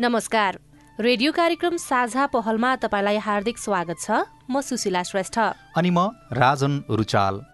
नमस्कार। रेडियो कार्यक्रम साझा पहलमा तपाईँलाई हार्दिक स्वागत छ। म सुशीला श्रेष्ठ। अनि म राजन रुचाल।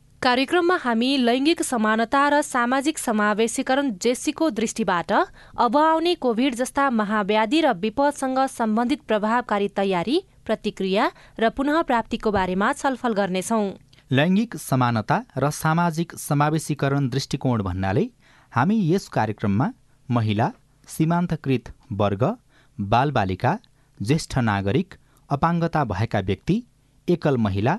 कार्यक्रममा हामी लैङ्गिक समानता र सामाजिक समावेशीकरण जेसीको दृष्टिबाट अब आउने कोभिड जस्ता महाव्याधि र विपदसँग सम्बन्धित प्रभावकारी तयारी प्रतिक्रिया र पुनः प्राप्तिको बारेमा छलफल गर्नेछौ। लैङ्गिक समानता र सामाजिक समावेशीकरण दृष्टिकोण भन्नाले हामी यस कार्यक्रममा महिला सीमान्तकृत वर्ग बालबालिका ज्येष्ठ नागरिक अपाङ्गता भएका व्यक्ति एकल महिला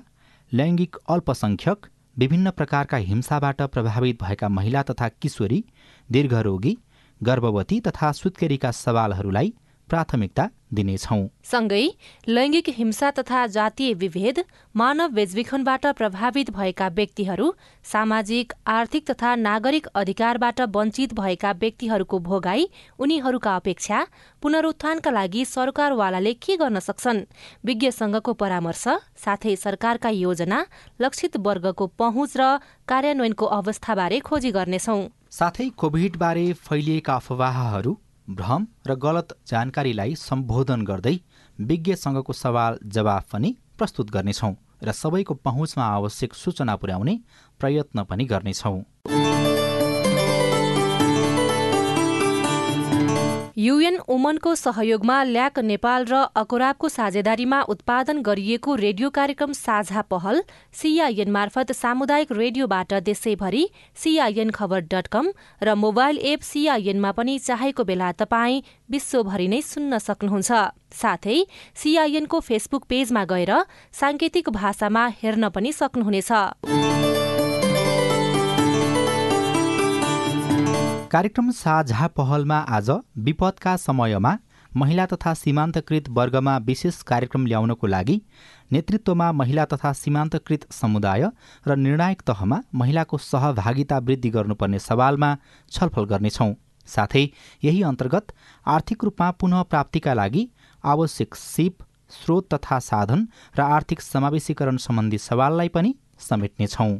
लैङ्गिक अल्पसंख्यक विभिन्न प्रकारका हिंसाबाट प्रभावित भएका महिला तथा किशोरी दीर्घरोगी गर्भवती तथा सुत्केरीका सवालहरूलाई प्राथमिकता दिनेछौँ। सँगै लैङ्गिक हिंसा तथा जातीय विभेद मानव बेचबिखनबाट प्रभावित भएका व्यक्तिहरू सामाजिक आर्थिक तथा नागरिक अधिकारबाट वञ्चित भएका व्यक्तिहरूको भोगाई उनीहरूका अपेक्षा पुनरुत्थानका लागि सरकारवालाले के गर्न सक्छन्? विज्ञसँगको परामर्श साथै सरकारका योजना लक्षित वर्गको पहुँच र कार्यान्वयनको अवस्थाबारे खोजी गर्नेछौ। साथै कोभिडबारे फैलिएका अफवाहहरू भ्रम र गलत जानकारीलाई सम्बोधन गर्दै विज्ञसँगको सवाल जवाफ पनि प्रस्तुत गर्नेछौँ र सबैको पहुँचमा आवश्यक सूचना पुर्याउने प्रयत्न पनि गर्नेछौँ। युएन ओमनको सहयोगमा ल्याक नेपाल र अकोराबको साझेदारीमा उत्पादन गरिएको रेडियो कार्यक्रम साझा पहल सिआइएन मार्फत सामुदायिक रेडियोबाट देशैभरि सिआइएन खबर डट कम र मोबाइल एप सिआइएनमा पनि चाहेको बेला तपाईँ विश्वभरि नै सुन्न सक्नुहुन्छ। साथै सिआइएनको फेसबुक पेजमा गएर साङ्केतिक भाषामा हेर्न पनि सक्नुहुनेछ। कार्यक्रम साझा पहलमा आज विपदका समयमा महिला तथा सीमान्तकृत वर्गमा विशेष कार्यक्रम ल्याउनको लागि नेतृत्वमा महिला तथा सीमान्तकृत समुदाय र निर्णायक तहमा महिलाको सहभागिता वृद्धि गर्नुपर्ने सवालमा छलफल गर्नेछौँ। साथै यही अन्तर्गत आर्थिक रूपमा पुनः प्राप्तिका लागि आवश्यक सिप स्रोत तथा साधन र आर्थिक समावेशीकरण सम्बन्धी सवाललाई पनि समेट्नेछौँ।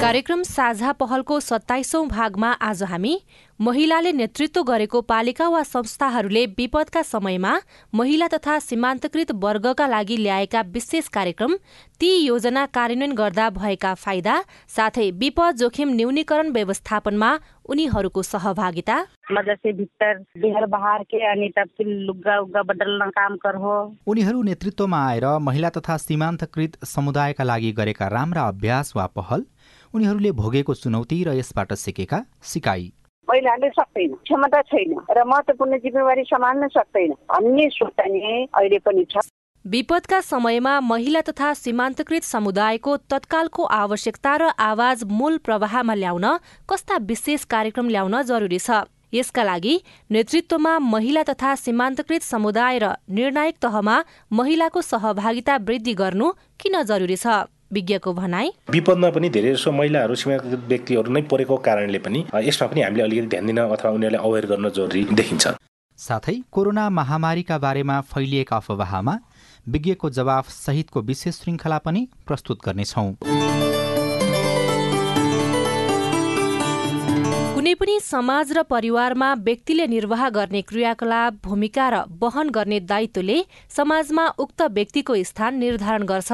कार्यक्रम साझा पहलको सत्ताइसौं भागमा आज हामी महिलाले नेतृत्व गरेको पालिका वा संस्थाहरूले विपदका समयमा महिला तथा सीमान्तकृत वर्गका लागि ल्याएका विशेष कार्यक्रम ती योजना कार्यान्वयन गर्दा भएका फाइदा साथै विपद जोखिम न्यूनीकरण व्यवस्थापनमा उनीहरूको सहभागिता। मदरसे भित्र बिहार बहार के अनि तब लुगा उग्गा बदल्न काम कर हो उनीहरू नेतृत्वमा आएर महिला तथा सीमान्तकृत समुदायका लागि गरेका राम्रा अभ्यास वा पहल उनीहरूले भोगेको चुनौती र यसबाट सिकेका सिकाई महिलाले सक्दैन क्षमता छैन र महत्वपूर्ण जिम्मेवारी सम्हाल्न सक्दैन। भन्ने सोचाइ अहिले पनि छ। विपदका समयमा महिला तथा सीमान्तकृत समुदायको तत्कालको आवश्यकता र आवाज मूल प्रवाहमा ल्याउन कस्ता विशेष कार्यक्रम ल्याउन जरुरी छ? यसका लागि नेतृत्वमा महिला तथा सीमान्तकृत समुदाय र निर्णायक तहमा महिलाको सहभागिता वृद्धि गर्नु किन जरुरी छ? विज्ञको भनाई। विपदमा पनि धेरै जसो महिलाहरू सीमाकृत व्यक्तिहरू नै परेको कारणले पनि यसमा पनि हामीले अलिकति ध्यान दिन अथवा उनीहरूले अवेर गर्न जरुरी देखिन्छ। साथै कोरोना महामारीका बारेमा फैलिएका अफवाहमा विज्ञको जवाफ सहितको विशेष श्रृङ्खला पनि प्रस्तुत गर्नेछौँ। पनि समाज र परिवारमा व्यक्तिले निर्वाह गर्ने क्रियाकलाप भूमिका र वहन गर्ने दायित्वले समाजमा उक्त व्यक्तिको स्थान निर्धारण गर्छ।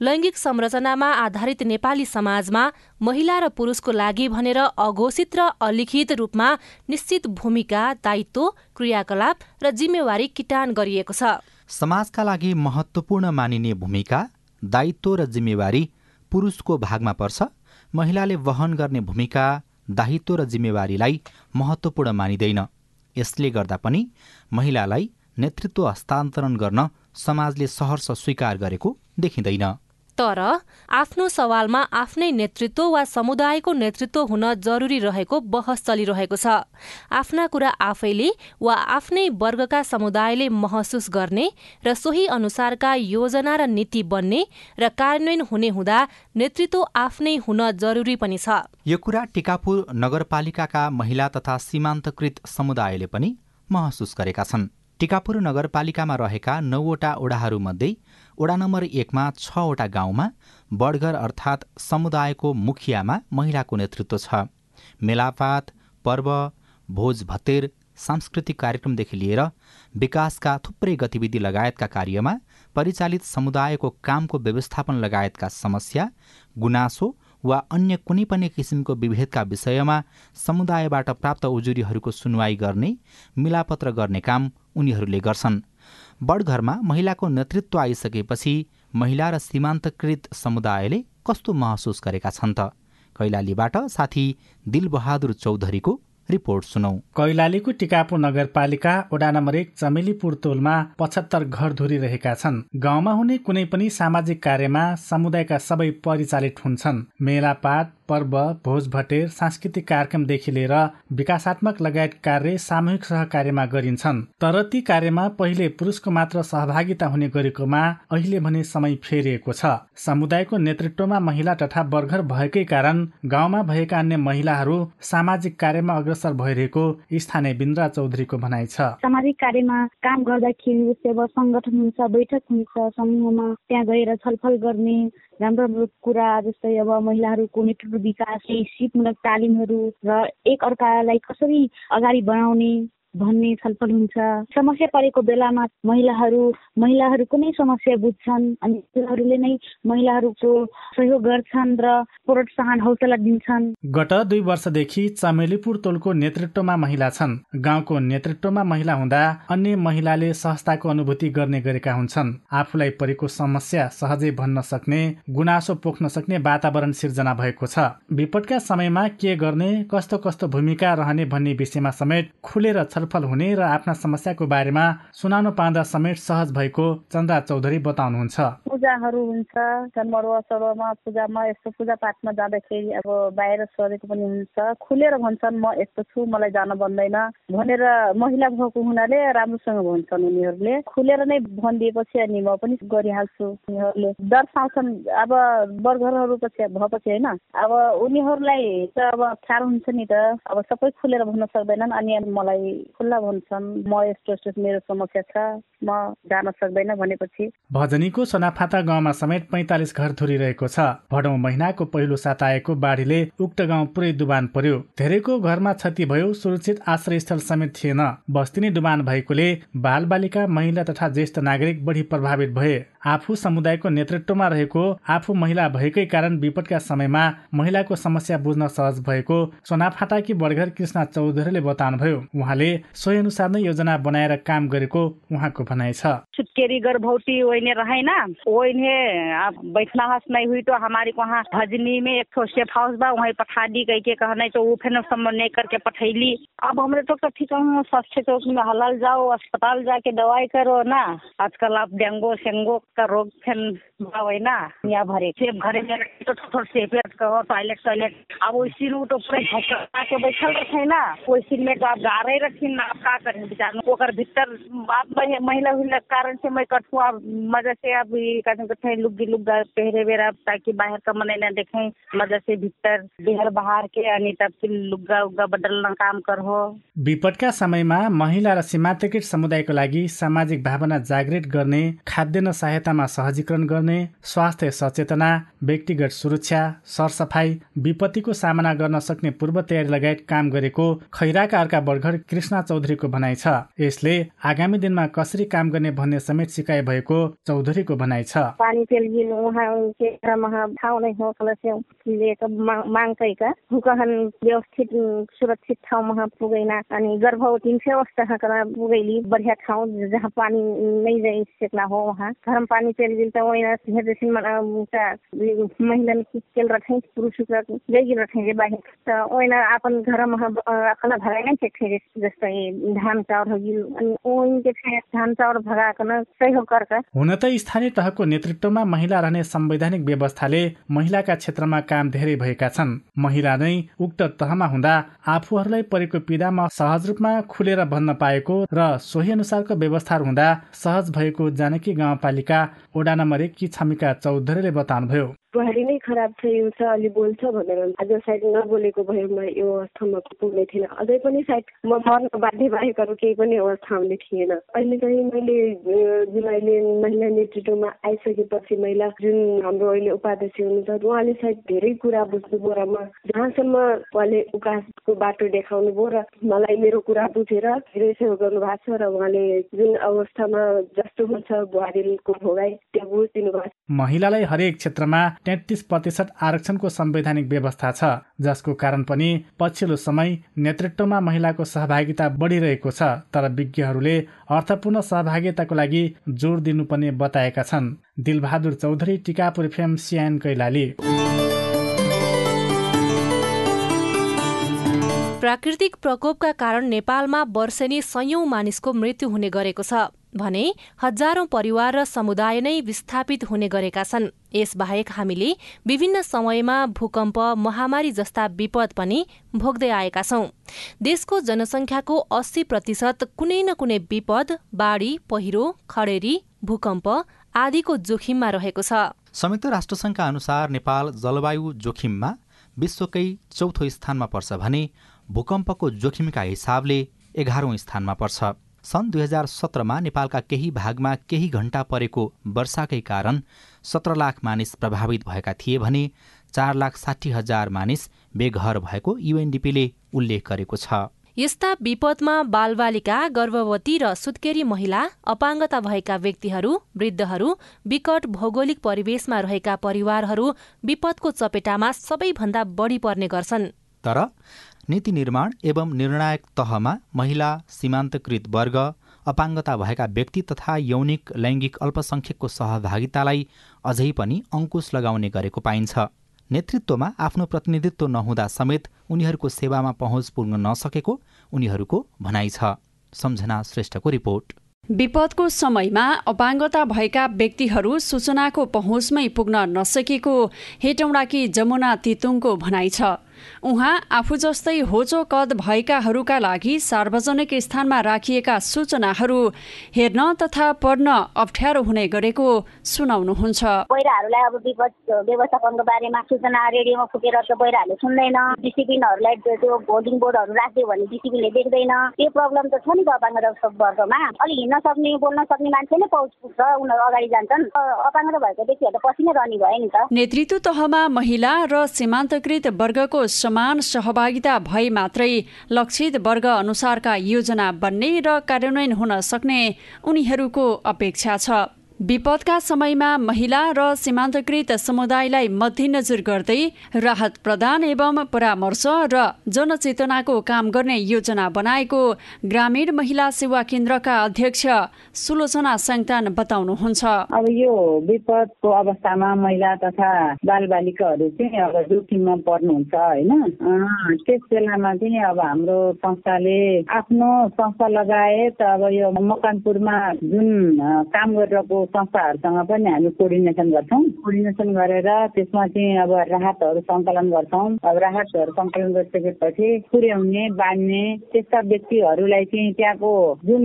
लैङ्गिक संरचनामा आधारित नेपाली समाजमा महिला र पुरुषको लागि भनेर अघोषित र अलिखित रूपमा निश्चित भूमिका दायित्व क्रियाकलाप र जिम्मेवारी किटान गरिएको छ। समाजका लागि महत्त्वपूर्ण मानिने भूमिका दायित्व र जिम्मेवारी पुरुषको भागमा पर्छ। महिलाले वहन गर्ने भूमिका दायित्व र जिम्मेवारीलाई महत्त्वपूर्ण मानिँदैन। यसले गर्दा पनि महिलालाई नेतृत्व हस्तान्तरण गर्न समाजले सहर्ष स्वीकार गरेको देखिँदैन। तर आफ्नो सवालमा आफ्नै नेतृत्व वा समुदायको नेतृत्व हुन जरुरी रहेको बहस चलिरहेको छ। आफ्ना कुरा आफैले वा आफ्नै वर्गका समुदायले महसुस गर्ने र सोही अनुसारका योजना र नीति बन्ने र कार्यान्वयन हुने हुँदा नेतृत्व आफ्नै हुन जरुरी पनि छ। यो कुरा टिकापुर नगरपालिकाका महिला तथा सीमान्तकृत समुदायले पनि महसुस गरेका छन्। टिकापुर नगरपालिकामा रहेका नौवटा ओडाहरूमध्ये ओडा नम्बर एकमा छवटा गाउँमा बडघर अर्थात् समुदायको मुखियामा महिलाको नेतृत्व छ। मेलापात पर्व भोज भत्तेर सांस्कृतिक कार्यक्रमदेखि लिएर विकासका थुप्रै गतिविधि लगायतका कार्यमा परिचालित समुदायको कामको व्यवस्थापन लगायतका समस्या गुनासो वा अन्य कुनै पनि किसिमको विभेदका विषयमा समुदायबाट प्राप्त उजुरीहरूको सुनवाई गर्ने मिलापत्र गर्ने काम उनीहरूले गर्छन्। बडघरमा महिलाको नेतृत्व आइसकेपछि महिला र सीमान्तकृत समुदायले कस्तो महसुस गरेका छन् त? कैलालीबाट साथी दिलबहादुर चौधरीको रिपोर्ट सुनौ। कैलालीको टिकापुर नगरपालिका वडा नम्बर एक चमेलीपुर तोलमा पचहत्तर घर धुरिरहेका छन्। गाउँमा हुने कुनै पनि सामाजिक कार्यमा समुदायका सबै परिचालित हुन्छन्। मेलापात पर्व भोज भटेर सांस्कृतिक कार्यक्रमदेखि लिएर विकासात्मक लगायत कार्य सामूहिक सहकार्यमा गरिन्छन्। तर ती कार्यमा पहिले पुरुषको मात्र सहभागिता हुने गरेकोमा अहिले भने समय फेरिएको छ। समुदायको नेतृत्वमा महिला तथा बर्गर भएकै कारण गाउँमा भएका अन्य महिलाहरू सामाजिक कार्यमा अग्रसर भइरहेको स्थानीय बिन्द्रा चौधरीको भनाइ छ। सामाजिक कार्यमा काम गर्दाखेरि जस्तै सङ्गठन हुन्छ बैठक हुन्छ समूहमा त्यहाँ गएर छलफल गर्ने राम्रो राम्रो कुरा जस्तै अब महिलाहरूको विकास सिपमूलक तालिमहरू र एक अर्कालाई कसरी अगाडि बढाउने भन्ने छलफल हुन्छ। समस्या परेको बेलामा महिलाहरू महिलाहरूको नै समस्या बुझ्छन् अनि महिलाहरूले नै महिलाहरूको सहयोग गर्छन् र प्रोत्साहन हौसला दिन्छन्। गत दुई वर्षदेखि चमेलीपुर टोलको नेतृत्वमा महिला छन्। गाउँको नेतृत्वमा महिला हुँदा अन्य महिलाले सहजताको अनुभूति गर्ने गरेका हुन्छन्। आफूलाई परेको समस्या सहजै भन्न सक्ने गुनासो पोख्न सक्ने वातावरण सिर्जना भएको छ। विपदका समयमा के गर्ने कस्तो कस्तो भूमिका रहने भन्ने विषयमा समेत खुलेर छलफल हुने र आफ्ना समस्याको बारेमा सुनाउन पाउँदा समेत सहज भएको चन्द्रा चौधरी बताउनुहुन्छ। पूजाहरू हुन्छ जन्मरुवा सरुवामा पूजामा यस्तो पूजापाठमा जाँदाखेरि अब बाहिर सरेको पनि हुन्छ। खुलेर भन्छन् म यस्तो छु मलाई जान बन्दैन भनेर महिला भएको हुनाले राम्रोसँग भन्छन् उनीहरूले। खुलेर नै भनिदिएपछि अनि म पनि गरिहाल्छु उनीहरूले। दर्शाउँछन् अब बर्गरहरू पछि भएपछि होइन। अब उनीहरूलाई त अब ख्याल हुन्छ नि त। अब सबै खुलेर भन्न सक्दैनन् अनि मलाई खुल्ला भन्छन् म यस्तो यस्तो मेरो समस्या छ। म जान सक्दैन भनेपछि। भजनीको सोनाफाता गाउँमा समेत पैँतालिस घर धुरिरहेको छ। भडौँ महिनाको पहिलो साता आएको बाढीले उक्त गाउँ पुरै डुबान पर्यो। धेरैको घरमा क्षति भयो सुरक्षित आश्रय स्थल समेत थिएन। बस्ती नै डुबान भएकोले बाल बालिका महिला तथा ज्येष्ठ नागरिक बढी प्रभावित भए। आफू समुदायको नेतृत्वमा रहेको आफू महिला भएकै कारण विपदका समयमा महिलाको समस्या बुझ्न सहज भएको सोनाफाटाकी बडघर कृष्ण चौधरीले बताउनुभयो। उहाँले सोही अनुसार नै योजना बनाएर काम गरेको उहाँको भनाइ छ। छुटकेरी गर्भवती ओइने रहे ना ओइने बैठना हस नहीं हुई तो हमारे वहाँ भजनी में एक ठो सेफ हाउस बा वहीं पठा दी कह के कहना तो वो फिर समन्वय करके पठैली। अब हमरे तो ठीक है स्वास्थ्य चौक में हलाल जाओ अस्पताल जाके दवाई करो ना। आजकल आप डेंगू सेंगो का रोग फिर भाव ना यहाँ भरे। सेफ घरे में तो थोड़ा सेपरेट करो टॉयलेट टॉयलेट। अब उसी रूट तो पूरे के बैठल रखे ना वैसी में तो आप गारे रखी ना आप का करें बेचार ओकर भीतर आप महिला हुई कारण से मैं अब मजा से अब कठे लुग्गी लुग्गा पहरे बेरा ताकि बाहर का मने न देखे मजा से भीतर बिहार बाहर के अनि तब फिर लुग्गा उग्गा बदल्न काम कर हो विपदका समयमा महिला र सीमान्तकृत समुदायको लागि सामाजिक भावना जागृत गर्ने खाद्यान्न सहायतामा सहजीकरण गर्ने स्वास्थ्य सचेतना व्यक्तिगत सुरक्षा सरसफाई विपत्तिको सामना गर्न सक्ने पूर्व तयारी लगायत काम गरेको खैराका अर्का बर्घर कृष्ण चौधरीको भनाइ छ। यसले आगामी दिनमा कसरी काम गर्ने भन्ने समेत सिकाइ भएको चौधरीको भनाइ छ। पानी के लिए वहाँ उनके नै हो लिएको माग्छैका कहन व्यवस्थित सुरक्षित ठाउँमा पुगेन अनि गर्भवती अवस्थामा पुगैली। बढ़िया ठाउँ जहाँ पानी नै जाइ सेक्ला हो वहाँ धर्म पानी चल गिल तो वही हेदेसिन महिला चल रखे पुरुष रखे जे बाहिर त वही अपन घर में अपन भगाई नहीं थे जस्तै हुन त स्थानीय तहको नेतृत्वमा महिला रहने संवैधानिक व्यवस्थाले महिलाका क्षेत्रमा काम धेरै भएका छन्। महिला नै उक्त तहमा हुँदा आफूहरूलाई परेको पीडामा सहज रूपमा खुलेर भन्न पाएको र सोही अनुसारको व्यवस्था हुँदा सहज भएको जानकी गाउँपालिका ओडा नम्बर एक कि छमिका चौधरीले बताउनुभयो। बुहारी नै खराब छ यो छ अलि बोल्छ भनेर आज सायद नबोलेको भएमा यो अवस्थामा पुग्ने थिएन। अझै पनि सायद म मर्न बाध्य बाहेकहरू केही पनि अवस्था हुने थिएन। अहिले चाहिँ मैले जुन अहिले महिला नेतृत्वमा आइसकेपछि महिला जुन हाम्रो अहिले उपाध्यक्ष हुनुहुन्छ उहाँले सायद धेरै कुरा बुझ्नुभयो र म जहाँसम्म उहाँले उकासको बाटो देखाउनु भयो र मलाई मेरो कुरा बुझेर धेरै सहयोग गर्नु भएको छ र उहाँले जुन अवस्थामा जस्तो हुन्छ बुहारीको भोगाई त्यो बुझिदिनु भएको छ। महिलालाई हरेक क्षेत्रमा तेत्तिस प्रतिशत आरक्षणको संवैधानिक व्यवस्था छ जसको कारण पनि पछिल्लो समय नेतृत्वमा महिलाको सहभागिता बढिरहेको छ तर विज्ञहरूले अर्थपूर्ण सहभागिताको लागि जोड दिनुपर्ने बताएका छन्। दिलबहादुर चौधरी टिकापुर फेम सियान कैलाली। प्राकृतिक प्रकोपका कारण नेपालमा वर्षेनी सयौं मानिसको मृत्यु हुने गरेको छ। भने हजारौं परिवार र समुदाय नै विस्थापित हुने गरेका छन्। यसबाहेक हामीले विभिन्न समयमा भूकम्प महामारी जस्ता विपद पनि भोग्दै आएका छौं। देशको जनसंख्याको अस्सी प्रतिशत कुनै न कुनै विपद बाढ़ी पहिरो खडेरी भूकम्प आदिको जोखिममा रहेको छ। संयुक्त राष्ट्रसङ्घका अनुसार नेपाल जलवायु जोखिममा विश्वकै चौथो स्थानमा पर्छ भने भूकम्पको जोखिमका हिसाबले एघारौं स्थानमा पर्छ। सन् दुई हजार सत्रमा नेपालका केही भागमा केही घण्टा परेको वर्षाकै कारण सत्र लाख मानिस प्रभावित भएका थिए भने चार लाख साठी हजार मानिस बेघर भएको युएनडिपीले उल्लेख गरेको छ। यस्ता विपदमा बालबालिका गर्भवती र सुत्केरी महिला अपाङ्गता भएका व्यक्तिहरू वृद्धहरू विकट भौगोलिक परिवेशमा रहेका परिवारहरू विपदको चपेटामा सबैभन्दा बढी पर्ने गर्छन्। तर नीति निर्माण एवं निर्णायक तहमा महिला सीमान्तकृत वर्ग अपाङ्गता भएका व्यक्ति तथा यौनिक लैङ्गिक अल्पसङ्ख्यकको सहभागितालाई अझै पनि अङ्कुश लगाउने गरेको पाइन्छ। नेतृत्वमा आफ्नो प्रतिनिधित्व नहुँदा समेत उनीहरूको सेवामा पहुँच पुग्न नसकेको उनीहरूको भनाइ छ। सम्झना श्रेष्ठको रिपोर्ट। विपदको समयमा अपाङ्गता भएका व्यक्तिहरू सूचनाको पहुँचमै पुग्न नसकेको हेटौँडाकी जमुना तितुङको भनाइ छ। उहाँ आफू जस्तै होचो कद भएकाहरूका लागि सार्वजनिक स्थानमा राखिएका सूचनाहरू हेर्न तथा पढ्न अप्ठ्यारो हुने गरेको सुनाउनुहुन्छ। पहिराहरूलाई अब विपद व्यवस्थापनको बारेमा सूचना रेडियोमा फुकेर त्यो पहिराहरूले सुन्दैन। डिसिप्लिनहरूलाई त्यो होल्डिङ बोर्डहरू राखिदियो भने डिसिप्लिनले देख्दैन। त्यो प्रब्लम त छ नि त अपाङ्गता वर्गमा। अलिक हिँड्न सक्ने बोल्न सक्ने मान्छे नै पहुँच पुग्छ उनीहरू अगाडि जान्छन्। अपाङ्गता भएको व्यक्तिहरू त पछि नै रहने भयो नि त। नेतृत्व तहमा महिला र सीमान्तकृत वर्गको समान सहभागिता भए मात्रै लक्षित वर्ग अनुसारका योजना बन्ने र कार्यान्वयन हुन सक्ने उनीहरूको अपेक्षा छ। विपदका समयमा महिला र सीमान्तकृत समुदायलाई मध्यनजर गर्दै राहत प्रदान एवं परामर्श र जनचेतनाको काम गर्ने योजना बनाएको ग्रामीण महिला सेवा केन्द्रका अध्यक्ष सुलोचना सङ्तान बताउनुहुन्छ। अब यो विपदको अवस्थामा महिला तथा बालबालिकाहरू चाहिँ अब जोखिममा पर्नुहुन्छ होइन। त्यस बेलामा चाहिँ अब हाम्रो संस्थाले आफ्नो संस्था लगायत अब यो मकनपुरमा जुन काम गरिरहेको संस्थाहरूसँग पनि हामी कोर्डिनेसन गर्छौँ। कोर्डिनेसन गरेर त्यसमा चाहिँ अब राहतहरू सङ्कलन गर्छौँ। अब राहतहरू सङ्कलन गरिसकेपछि पुर्याउने बाँड्ने त्यस्ता व्यक्तिहरूलाई चाहिँ त्यहाँको जुन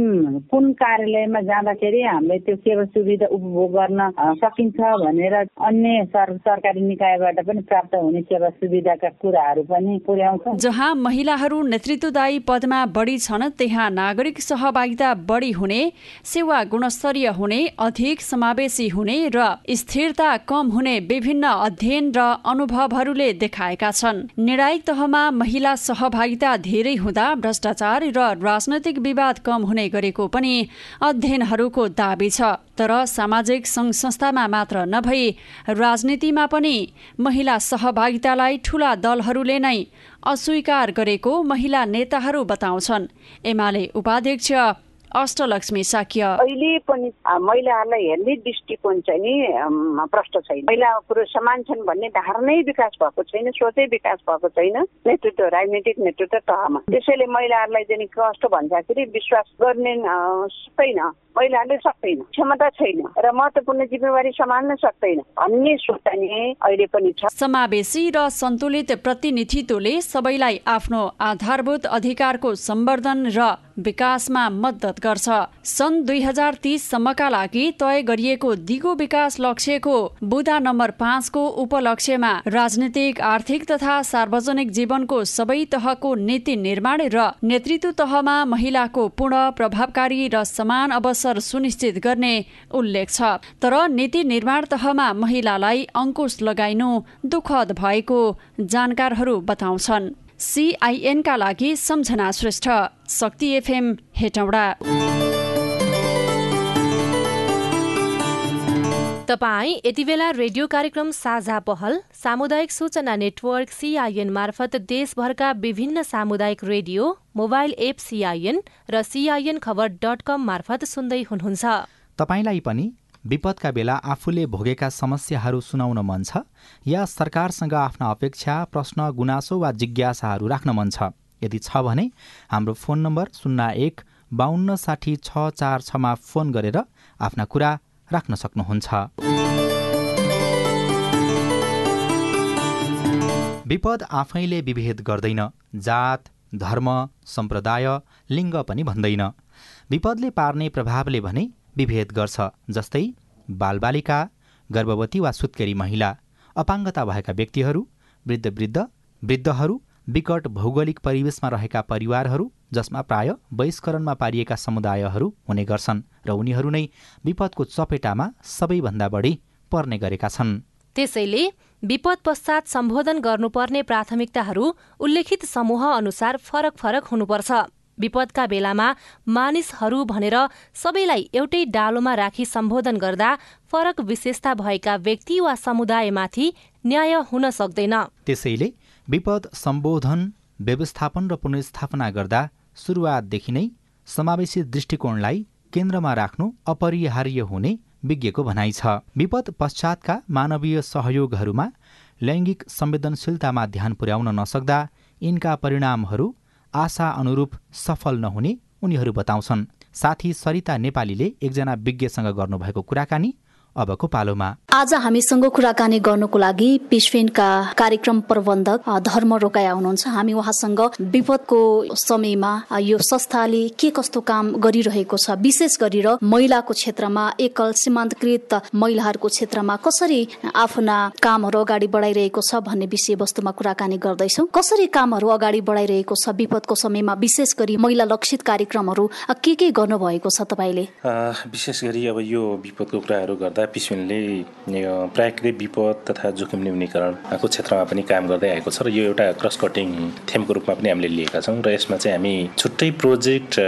कुन कार्यालयमा जाँदाखेरि हामीले त्यो सेवा सुविधा उपभोग गर्न सकिन्छ भनेर अन्य सरकारी निकायबाट पनि प्राप्त हुने सेवा सुविधाका कुराहरू पनि पुर्याउँछ। जहाँ महिलाहरू नेतृत्वदायी पदमा बढी छन् त्यहाँ नागरिक सहभागिता बढी हुने सेवा गुणस्तरीय हुने अधिक अधिक समावेशी हुने र स्थिरता कम हुने विभिन्न अध्ययन र अनुभवहरूले देखाएका छन्। निर्णायक तहमा महिला सहभागिता धेरै हुँदा भ्रष्टाचार र राजनैतिक विवाद कम हुने गरेको पनि अध्ययनहरूको दावी छ। तर सामाजिक सङ्घ संस्थामा मात्र नभई राजनीतिमा पनि महिला सहभागितालाई ठूला दलहरूले नै अस्वीकार गरेको महिला नेताहरू बताउँछन्। एमाले उपाध्यक्ष अष्टलक्ष्मी साक्य। अहिले पनि महिलाहरूलाई हेर्ने दृष्टिकोण चाहिँ नि प्रष्ट छैन। महिला पुरुष समान छन् भन्ने धारणै विकास भएको छैन सोचै विकास भएको छैन। नेतृत्व राजनैतिक नेतृत्व तहमा। त्यसैले महिलाहरूलाई चाहिँ कस्तो भन्दाखेरि विश्वास गर्ने सक्दैन महिलाहरूले सक्दैन क्षमता छैन र महत्वपूर्ण जिम्मेवारी सम्हाल्न सक्दैन भन्ने सोच अहिले पनि छ। समावेशी र सन्तुलित प्रतिनिधित्वले सबैलाई आफ्नो आधारभूत अधिकारको सम्वर्धन र विकासमा मद्दत गर्छ। सन् दुई हजार तीससम्मका लागि तय गरिएको दिगो विकास लक्ष्यको बुधा नम्बर पाँचको उपलक्ष्यमा राजनीतिक आर्थिक तथा सार्वजनिक जीवनको सबै तहको नीति निर्माण र नेतृत्व तहमा महिलाको पूर्ण प्रभावकारी र समान अवसर सुनिश्चित गर्ने उल्लेख छ। तर नीति निर्माण तहमा महिलालाई अङ्कुश लगाइनु दुखद भएको जानकारहरू बताउँछन्। सिआइएनका लागि सम्झना श्रेष्ठ। शक्ति एफएम हेटौडा। तपाई यति बेला रेडियो कार्यक्रम साझा पहल सामुदायिक सूचना नेटवर्क सिआइएन मार्फत देशभरका विभिन्न सामुदायिक रेडियो मोबाइल एप सिआइएन र सिआइएन खबर डट कम मार्फत सुन्दै हुनुहुन्छ। तपाईँलाई पनि विपदका बेला आफूले भोगेका समस्याहरू सुनाउन मन छ या सरकारसँग आफ्ना अपेक्षा प्रश्न गुनासो वा जिज्ञासाहरू राख्न मन छ? यदि छ भने हाम्रो फोन नम्बर शून्य एक बाहन्न साठी छ चार छमा फोन गरेर आफ्ना कुरा राख्न सक्नुहुन्छ। विपद आफैले विभेद गर्दैन। जात धर्म सम्प्रदाय लिङ्ग पनि भन्दैन। विपदले पार्ने प्रभावले भने विभेद गर्छ जस्तै बालबालिका गर्भवती वा सुत्केरी महिला अपाङ्गता भएका व्यक्तिहरू वृद्ध वृद्ध वृद्धहरू विकट भौगोलिक परिवेशमा रहेका परिवारहरू जसमा प्राय बहिष्करणमा पारिएका समुदायहरू हुने गर्छन् र उनीहरू नै विपदको चपेटामा सबैभन्दा बढी पर्ने गरेका छन्। त्यसैले विपद पश्चात सम्बोधन गर्नुपर्ने प्राथमिकताहरू उल्लेखित समूह अनुसार फरक फरक हुनुपर्छ। विपदका बेलामा मानिसहरू भनेर सबैलाई एउटै डालोमा राखी सम्बोधन गर्दा फरक विशेषता भएका व्यक्ति वा समुदायमाथि न्याय हुन सक्दैन। त्यसैले विपद सम्बोधन व्यवस्थापन र पुनर्स्थापना गर्दा सुरुवातदेखि नै समावेशी दृष्टिकोणलाई केन्द्रमा राख्नु अपरिहार्य हुने विज्ञको भनाइ छ। विपद पश्चातका मानवीय सहयोगहरूमा लैङ्गिक संवेदनशीलतामा ध्यान पुर्याउन नसक्दा यिनका परिणामहरू आशा अनुरूप सफल नहुने उनीहरू बताउँछन्। साथी सरिता नेपालीले एकजना विज्ञसँग गर्नुभएको कुराकानी अबको पालोमा। आज हामीसँग कुराकानी गर्नको लागि पिसफेनका कार्यक्रम प्रबन्धक धर्म रोकाया हुनुहुन्छ। हामी उहाँसँग विपदको समयमा यो संस्थाले के कस्तो काम गरिरहेको छ विशेष गरेर महिलाको क्षेत्रमा एकल सीमान्तकृत महिलाहरूको क्षेत्रमा कसरी आफ्ना कामहरू अगाडि बढाइरहेको छ भन्ने विषयवस्तुमा कुराकानी गर्दैछौ। कसरी कामहरू अगाडि बढाइरहेको छ विपदको समयमा विशेष गरी महिला लक्षित कार्यक्रमहरू के के गर्नुभएको छ तपाईँले? विशेष गरी अब यो विपदको कुराहरू गर्दा पिसुनले प्राकृतिक विपद तथा जोखिम न्यूनीकरणको क्षेत्रमा पनि काम गर्दै आएको छ र यो एउटा क्रस कटिङ थेमको रूपमा पनि हामीले लिएका छौँ र यसमा चाहिँ हामी छुट्टै प्रोजेक्ट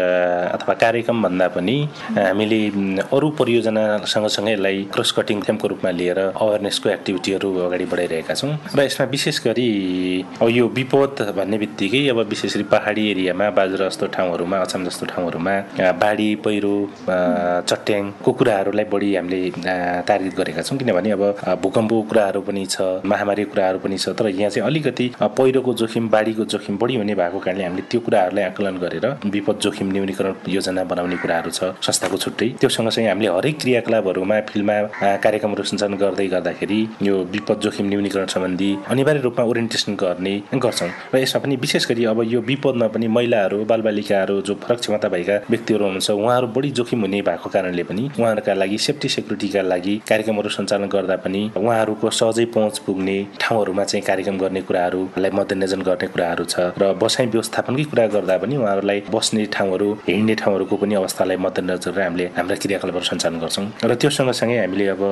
अथवा कार्यक्रम भन्दा पनि हामीले अरू परियोजना सँगसँगै यसलाई क्रस कटिङ थेमको रूपमा लिएर अवेरनेसको एक्टिभिटीहरू अगाडि बढाइरहेका छौँ र यसमा विशेष गरी अब यो विपद भन्ने बित्तिकै अब विशेष गरी पहाडी एरियामा बाजुरा जस्तो ठाउँहरूमा अछाम जस्तो ठाउँहरूमा बाढी पहिरो चट्याङको कुराहरूलाई बढी हामीले तार्गेट गरेका छौँ। किनभने अब भूकम्पको कुराहरू पनि छ महामारीको कुराहरू पनि छ तर यहाँ चाहिँ अलिकति पहिरोको जोखिम बाढीको जोखिम बढी हुने भएको कारणले हामीले त्यो कुराहरूलाई आकलन गरेर विपद जोखिम न्यूनीकरण योजना बनाउने कुराहरू छ संस्थाको छुट्टै। त्यो सँगसँगै हामीले हरेक क्रियाकलापहरूमा फिल्डमा कार्यक्रमहरू सञ्चालन गर्दै गर्दाखेरि यो विपद जोखिम न्यूनीकरण सम्बन्धी अनिवार्य रूपमा ओरिएन्टेसन गर्ने गर्छौँ। र यसमा पनि विशेष गरी अब यो विपदमा पनि महिलाहरू बालबालिकाहरू जो फरक क्षमता भएका व्यक्तिहरू हुनुहुन्छ उहाँहरू बढी जोखिम हुने भएको कारणले पनि उहाँहरूका लागि सेफ्टी सेक्युरिटीका लागि कार्यक्रमहरू सञ्चालन गर्दा पनि उहाँहरूको सहजै पहुँच पुग्ने ठाउँहरूमा चाहिँ कार्यक्रम गर्ने कुराहरूलाई मध्यनजर गर्ने कुराहरू छ र बसाइ व्यवस्थापनकै कुरा गर्दा पनि उहाँहरूलाई बस्ने ठाउँहरू हिँड्ने ठाउँहरूको पनि अवस्थालाई मध्यनजर हामीले हाम्रा क्रियाकलापहरू सञ्चालन गर्छौँ। र त्यो सँगसँगै हामीले अब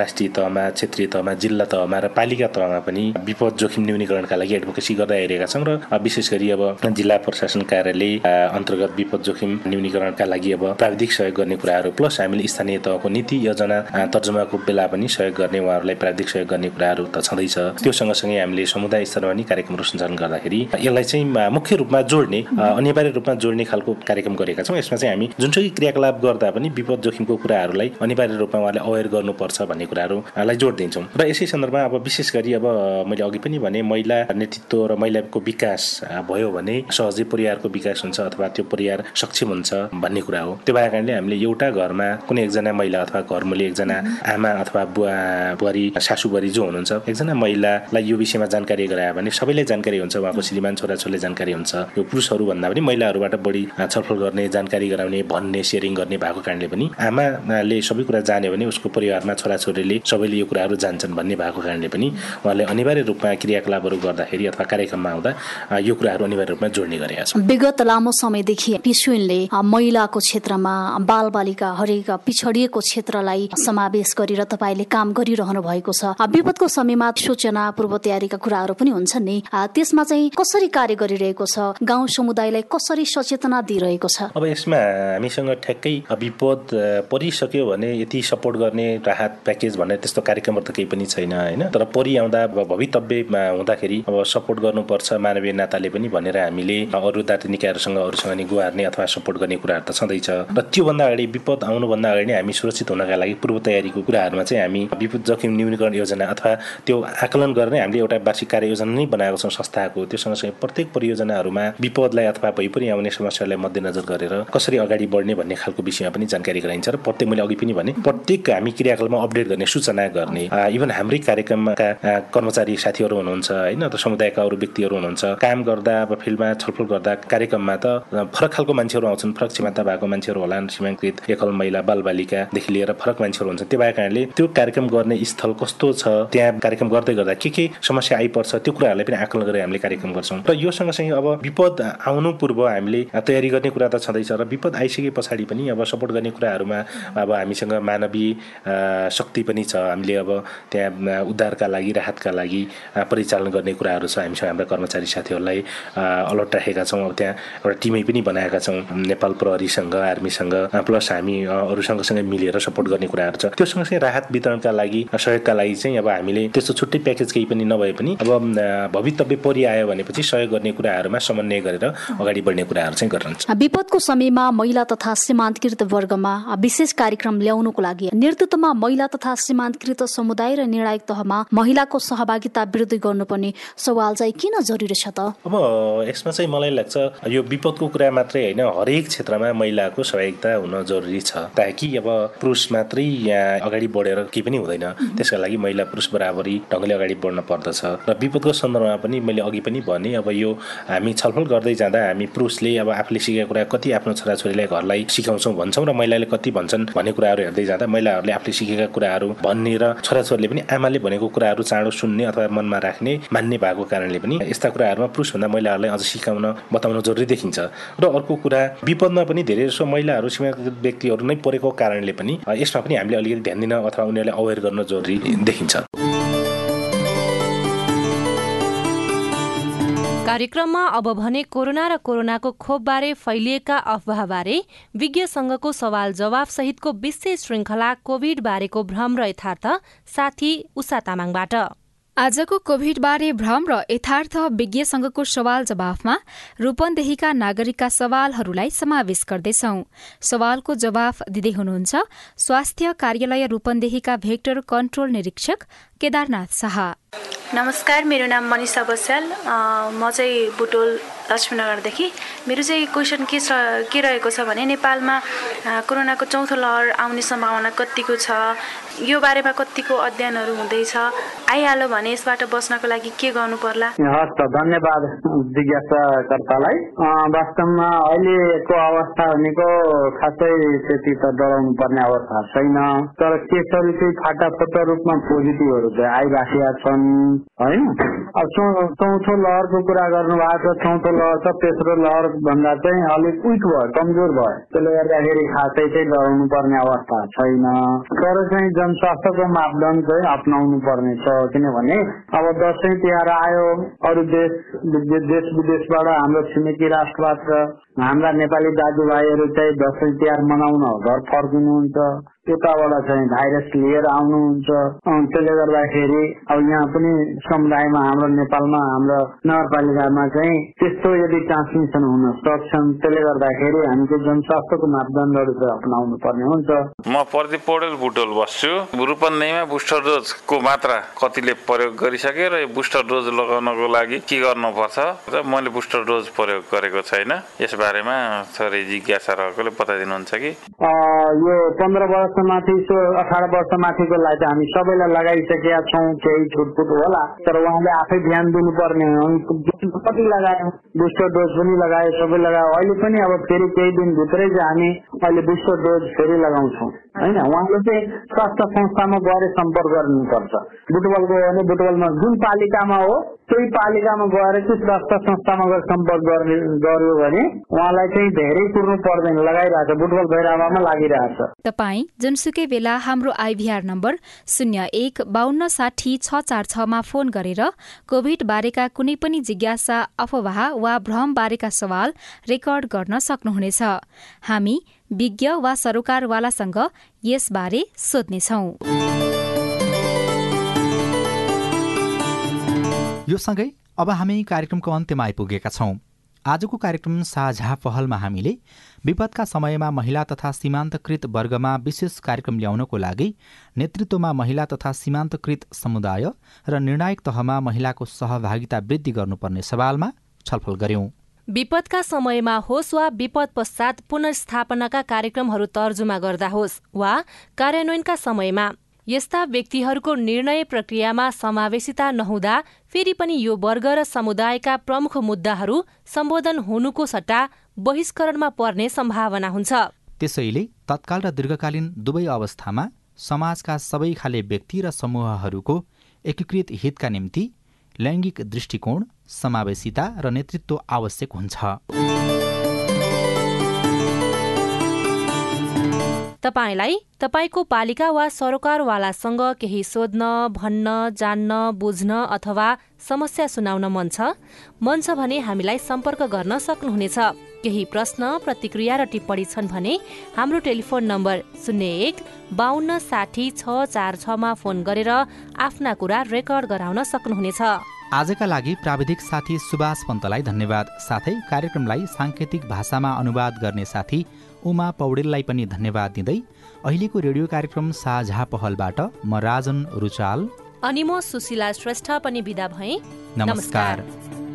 राष्ट्रिय तहमा क्षेत्रीय तहमा जिल्ला तहमा र पालिका तहमा पनि विपद जोखिम न्यूनीकरणका लागि एडभोकेसी गर्दै आइरहेका छौँ र विशेष गरी अब जिल्ला प्रशासन कार्यालय अन्तर्गत विपद जोखिम न्यूनीकरणका लागि अब प्राविधिक सहयोग गर्ने कुराहरू प्लस हामीले स्थानीय तहको नीति योजना तर्जुमाको बेला पनि सहयोग गर्ने उहाँहरूलाई प्राविधिक सहयोग गर्ने कुराहरू त छँदैछ। त्यो सँगसँगै हामीले समुदाय स्तरमा पनि कार्यक्रमहरू सञ्चालन गर्दाखेरि यसलाई चाहिँ मुख्य रूपमा जोड्ने अनिवार्य रूपमा जोड्ने खालको कार्यक्रम गरेका छौँ। यसमा चाहिँ हामी जुनसुकै क्रियाकलाप गर्दा पनि विपद जोखिमको कुराहरूलाई अनिवार्य रूपमा उहाँले अवेर गर्नुपर्छ भन्ने कुराहरूलाई जोड दिन्छौँ र यसै सन्दर्भमा अब विशेष गरी अब मैले अघि पनि भने महिला नेतृत्व र महिलाको विकास भयो भने सहजै परिवारको विकास हुन्छ अथवा त्यो परिवार सक्षम हुन्छ भन्ने कुरा हो। त्यो भएको कारणले हामीले एउटा घरमा कुनै एकजना महिला अथवा घरमुली एकजना आमा अथवा बुवा बुहारी सासु बुहारी जो हुनुहुन्छ एकजना महिलालाई यो विषयमा जानकारी गरायो भने सबैलाई जानकारी हुन्छ उहाँको श्रीमान छोराछोरीले जानकारी हुन्छ। यो पुरुषहरू भन्दा पनि महिलाहरूबाट बढी छलफल गर्ने जानकारी गराउने भन्ने सेयरिङ गर्ने भएको कारणले पनि आमाले सबै कुरा जान्यो भने उसको परिवारमा छोराछोरीले सबैले यो कुराहरू जान्छन् भन्ने भएको कारणले पनि उहाँले अनिवार्य रूपमा क्रियाकलापहरू गर्दाखेरि अथवा कार्यक्रममा आउँदा यो कुराहरू अनिवार्य रूपमा जोड्ने गरेका छौँ विगत लामो समयदेखि पिसुइनले महिलाको क्षेत्रमा बाल बालिका हरेक पिछडिएको क्षेत्रलाई समावेश गरेर तपाईँले काम गरिरहनु भएको छ। विपदको समयमा सूचना पूर्व तयारीका कुराहरू पनि हुन्छन् नि। त्यसमा चाहिँ कसरी कार्य गरिरहेको छ? गाउँ समुदायलाई कसरी सचेतना दिइरहेको छ? अब यसमा हामीसँग ठ्याक्कै विपद परिसक्यो भने यति सपोर्ट गर्ने राहत प्याकेज भन्ने त्यस्तो कार्यक्रमहरू त केही पनि छैन होइन? तर परिआउँदा भवितव्यमा हुँदाखेरि अब सपोर्ट गर्नुपर्छ मानवीय नाताले पनि भनेर हामीले अरू दार्ती निकायहरूसँग अरूसँग नि गुहार्ने अथवा सपोर्ट गर्ने कुराहरू त छँदैछ। र त्योभन्दा अगाडि विपद आउनुभन्दा अगाडि नै हामी सुरक्षित हुनका लागि पूर्व तयारीको कुराहरूमा चाहिँ हामी विपद जोखिम न्यूनीकरण योजना अथवा त्यो आकलन गर्ने हामीले एउटा वार्षिक कार्ययोजना नै बनाएको छौँ संस्थाको। त्यो सँगसँगै प्रत्येक परियोजनाहरूमा विपदलाई अथवा भइपरि आउने समस्यालाई मध्यनजर गरेर कसरी अगाडि बढ्ने भन्ने खालको विषयमा पनि जानकारी गराइन्छ र प्रत्येक मैले अघि पनि भने प्रत्येक हामी क्रियाकलापमा अपडेट गर्ने सूचना गर्ने इभन हाम्रै कार्यक्रमका कर्मचारी साथीहरू हुनुहुन्छ होइन त समुदायका अरू व्यक्तिहरू हुनुहुन्छ काम गर्दा अब फिल्डमा छलफल गर्दा कार्यक्रममा त फरक खालको मान्छेहरू आउँछन् फरक क्षमता भएको मान्छेहरू होला सीमाङ्कृत एकल महिला बालबालिकादेखि लिएर फरक मान्छेहरू हुन्छ। त्यो भएको कारणले त्यो कार्यक्रम गर्ने स्थल कस्तो छ त्यहाँ कार्यक्रम गर्दै गर्दा के के समस्या आइपर्छ त्यो कुराहरूलाई पनि आकलन गरेर हामीले कार्यक्रम गर्छौँ। र यो सँगसँगै अब विपद आउनु पूर्व हामीले तयारी गर्ने कुरा त छँदैछ र विपद आइसके पछाडि पनि अब सपोर्ट गर्ने कुराहरूमा अब हामीसँग मानवीय शक्ति पनि छ। हामीले अब त्यहाँ उद्धारका लागि राहतका लागि परिचालन गर्ने कुराहरू छ। हामीसँग हाम्रा कर्मचारी साथीहरूलाई अलर्ट राखेका छौँ। अब त्यहाँ एउटा टिमै पनि बनाएका छौँ। नेपाल प्रहरीसँग आर्मीसँग प्लस हामी अरू सँगसँगै मिलेर सपोर्ट गर्ने कुराहरू छ त्यो सँगसँगै राहत वितरणका लागि सहयोगका लागि चाहिँ अब हामीले त्यस्तो छुट्टै प्याकेज केही पनि नभए पनि अब भवितव्य परिआयो भनेपछि सहयोग गर्ने कुराहरूमा समन्वय गरेर अगाडि बढ्ने कुराहरू चाहिँ गरिरहन्छ। विपदको समयमा महिला तथा सीमान्तकृत वर्गमा विशेष कार्यक्रम ल्याउनुको लागि नेतृत्वमा महिला तथा सीमान्तकृत समुदाय र निर्णायक तहमा महिलाको सहभागिता वृद्धि गर्नुपर्ने सवाल चाहिँ किन जरुरी छ त? अब यसमा चाहिँ मलाई लाग्छ यो विपदको कुरा मात्रै होइन हरेक क्षेत्रमा महिलाको सहभागिता हुन जरुरी छ। ताकि अब पुरुष मात्रै यहाँ अगाडि बढेर केही पनि हुँदैन। त्यसका लागि महिला पुरुष बराबरी ढङ्गले अगाडि बढ्न पर्दछ। र विपदको सन्दर्भमा पनि मैले अघि पनि भने अब यो हामी छलफल गर्दै जाँदा हामी पुरुषले अब आफूले सिकेको कुरा कति आफ्नो छोराछोरीलाई घरलाई सिकाउँछौँ भन्छौँ र महिलाले कति भन्छन् भन्ने कुराहरू हेर्दै जाँदा महिलाहरूले आफूले सिकेका कुराहरू भन्ने र छोराछोरीले पनि आमाले भनेको कुराहरू चाँडो सुन्ने अथवा मनमा राख्ने मान्ने भएको कारणले पनि यस्ता कुराहरूमा पुरुषभन्दा महिलाहरूलाई अझ सिकाउन बताउन जरुरी देखिन्छ। र अर्को कुरा विपदमा पनि धेरै जसो महिलाहरू सीमाकृत व्यक्तिहरू नै परेको कारणले पनि यसमा पनि हामीले अलिकति ध्यान दिन अथवा उनीहरूलाई अवेर गर्न जरुरी देखिन्छ। कार्यक्रममा अब भने कोरोना र कोरोनाको खोपबारे फैलिएका अफवाहबारे विज्ञ संघको सवाल जवाफ सहितको विशेष श्रृङ्खला कोभिड बारेको भ्रम र यथार्थ साथी उषा तामाङबाट। आजको कोभिडबारे भ्रम र यथार्थ विज्ञ संघको सवाल जवाफमा रूपन्देहीका नागरिकका सवालहरूलाई समावेश गर्दैछौ। सवालको जवाफ दिँदै हुनुहुन्छ स्वास्थ्य कार्यालय रूपन्देहीका भेक्टर कन्ट्रोल निरीक्षक केदारनाथ शाह। नमस्कार मेरो नाम मनिषा बस्याल। म चाहिँ बुटोल लक्ष्मीनगरदेखि मेरो चाहिँ क्वेसन के छ के रहेको छ भने नेपालमा कोरोनाको चौथो लहर आउने सम्भावना कतिको छ? यो बारेमा कतिको अध्ययनहरू हुँदैछ? आइहाल्यो भने यसबाट बस्नको लागि के गर्नु पर्ला? हस् त धन्यवाद जिज्ञासाकर्तालाई। वास्तवमा अहिलेको अवस्था भनेको खासै त्यति त डराउनु पर्ने अवस्था छैन। तर केसहरू चाहिँ फाटाफुट रूपमा पोजिटिभहरू चाहिँ आइराखेका छन् होइन? अब चौथो लहरको कुरा गर्नु भएको छ चौथो लहर छ तेस्रो लहर भन्दा चाहिँ अलिक विक भयो कमजोर भयो। त्यसले गर्दाखेरि खासै चाहिँ डराउनु पर्ने अवस्था छैन। तर चाहिँ जनस्वास्थ्यको मापदण्ड चाहिँ अप्नाउनु पर्ने छ। किनभने अब दसैँ तिहार आयो अरू देश देश विदेशबाट हाम्रो छिमेकी राष्ट्रबाट हाम्रा नेपाली दाजुभाइहरू चाहिँ दसैँ तिहार मनाउन घर फर्किनुहुन्छ। उताबाट चाहिँ भाइरस लिएर आउनुहुन्छ। त्यसले गर्दाखेरि अब यहाँ पनि समुदायमा हाम्रो नेपालमा हाम्रो नगरपालिकामा चाहिँ त्यस्तो यदि ट्रान्समिसन हुन सक्छन् त्यसले गर्दाखेरि हामीले जनस्वास्थ्यको मापदण्डहरू चाहिँ अप्नाउनु पर्ने हुन्छ। म प्रदीप पौडेल बुटोल बस्छु। रूपन्देहीमा बुस्टर डोजको मात्रा कतिले प्रयोग गरिसके र यो बुस्टर डोज लगाउनको लागि के गर्नुपर्छ र मैले बुस्टर डोज प्रयोग गरेको छैन। यस बारेमा थोरै जिज्ञासा रहेकोले बताइदिनुहुन्छ कि? यो पन्ध्र वर्षमाथि अठार वर्षमाथिको लागि हामी सबैलाई लगाइसकेका छौँ केही छुटपुट होला। तर उहाँले आफै ध्यान दिनुपर्ने कति लगायौँ? बुस्टर डोज पनि लगायो सबै लगायो। अहिले पनि अब फेरि केही दिनभित्रै चाहिँ हामी अहिले बुस्टर डोज फेरि लगाउँछौँ। होइन? उहाँले चाहिँ स्वास्थ्य संस्थामा गएर सम्पर्क गर्नुपर्छ। बुटबल गयो भने बुटबलमा जुन पालिकामा हो त्यही पालिकामा गएर चाहिँ स्वास्थ्य संस्थामा गएर सम्पर्क गर्ने गर्यो भने उहाँलाई चाहिँ धेरै कुर्नु पर्दैन। लगाइरहेछ बुटबल भैरवामा लागिरहेछ तपाईँ जुनसुकै बेला हाम्रो आइभीआर नम्बर शून्य एक बान्न साठी छ चार छमा फोन गरेर कोभिड बारेका कुनै पनि जिज्ञासा अफवाह वा भ्रम बारेका सवाल रेकर्ड गर्न सक्नुहुनेछ। हामी विज्ञ वा सरोकारवालासँग यसबारे सोध्नेछौ। यो सँगै अब हामी कार्यक्रमको अन्त्यमा आइपुगेका छौं। आजको कार्यक्रम साझा पहलमा हामीले विपदका समयमा महिला तथा सीमान्तकृत वर्गमा विशेष कार्यक्रम ल्याउनको लागि नेतृत्वमा महिला तथा सीमान्तकृत समुदाय र निर्णायक तहमा महिलाको सहभागिता वृद्धि गर्नुपर्ने सवालमा छलफल गर्यौं विपदका समयमा होस् वा विपद पश्चात पुनर्स्थापनाका कार्यक्रमहरू तर्जुमा गर्दा होस् वा कार्यान्वयनका समयमा यस्ता व्यक्तिहरूको निर्णय प्रक्रियामा समावेशिता नहुँदा फेरि पनि यो वर्ग र समुदायका प्रमुख मुद्दाहरू सम्बोधन हुनुको सट्टा बहिष्करणमा पर्ने सम्भावना हुन्छ। त्यसैले तत्काल र दीर्घकालीन दुवै अवस्थामा समाजका सबै खाले व्यक्ति र समूहहरूको एकीकृत हितका निम्ति लैङ्गिक दृष्टिकोण समावेशिता र नेतृत्व आवश्यक हुन्छ। तपाईँलाई तपाईँको पालिका वा सरोकारवालासँग केही सोध्न भन्न जान्न बुझ्न अथवा समस्या सुनाउन मन छ? मन छ भने हामीलाई सम्पर्क गर्न सक्नुहुनेछ। केही प्रश्न प्रतिक्रिया र टिप्पणी छन् भने हाम्रो टेलिफोन नम्बर शून्य एक बाहन्न साठी छ चार छमा फोन गरेर आफ्ना कुरा रेकर्ड गराउन सक्नुहुनेछ। आजका लागि प्राविधिक साथी सुभाष पन्तलाई धन्यवाद। साथै कार्यक्रमलाई साङ्केतिक भाषामा अनुवाद गर्ने साथी उमा पौडेललाई पनि धन्यवाद दिँदै अहिलेको रेडियो कार्यक्रम साझा पहलबाट म राजन रुचाल अनि म सुशीला श्रेष्ठ पनि विदा भएँ नमस्कार, नमस्कार।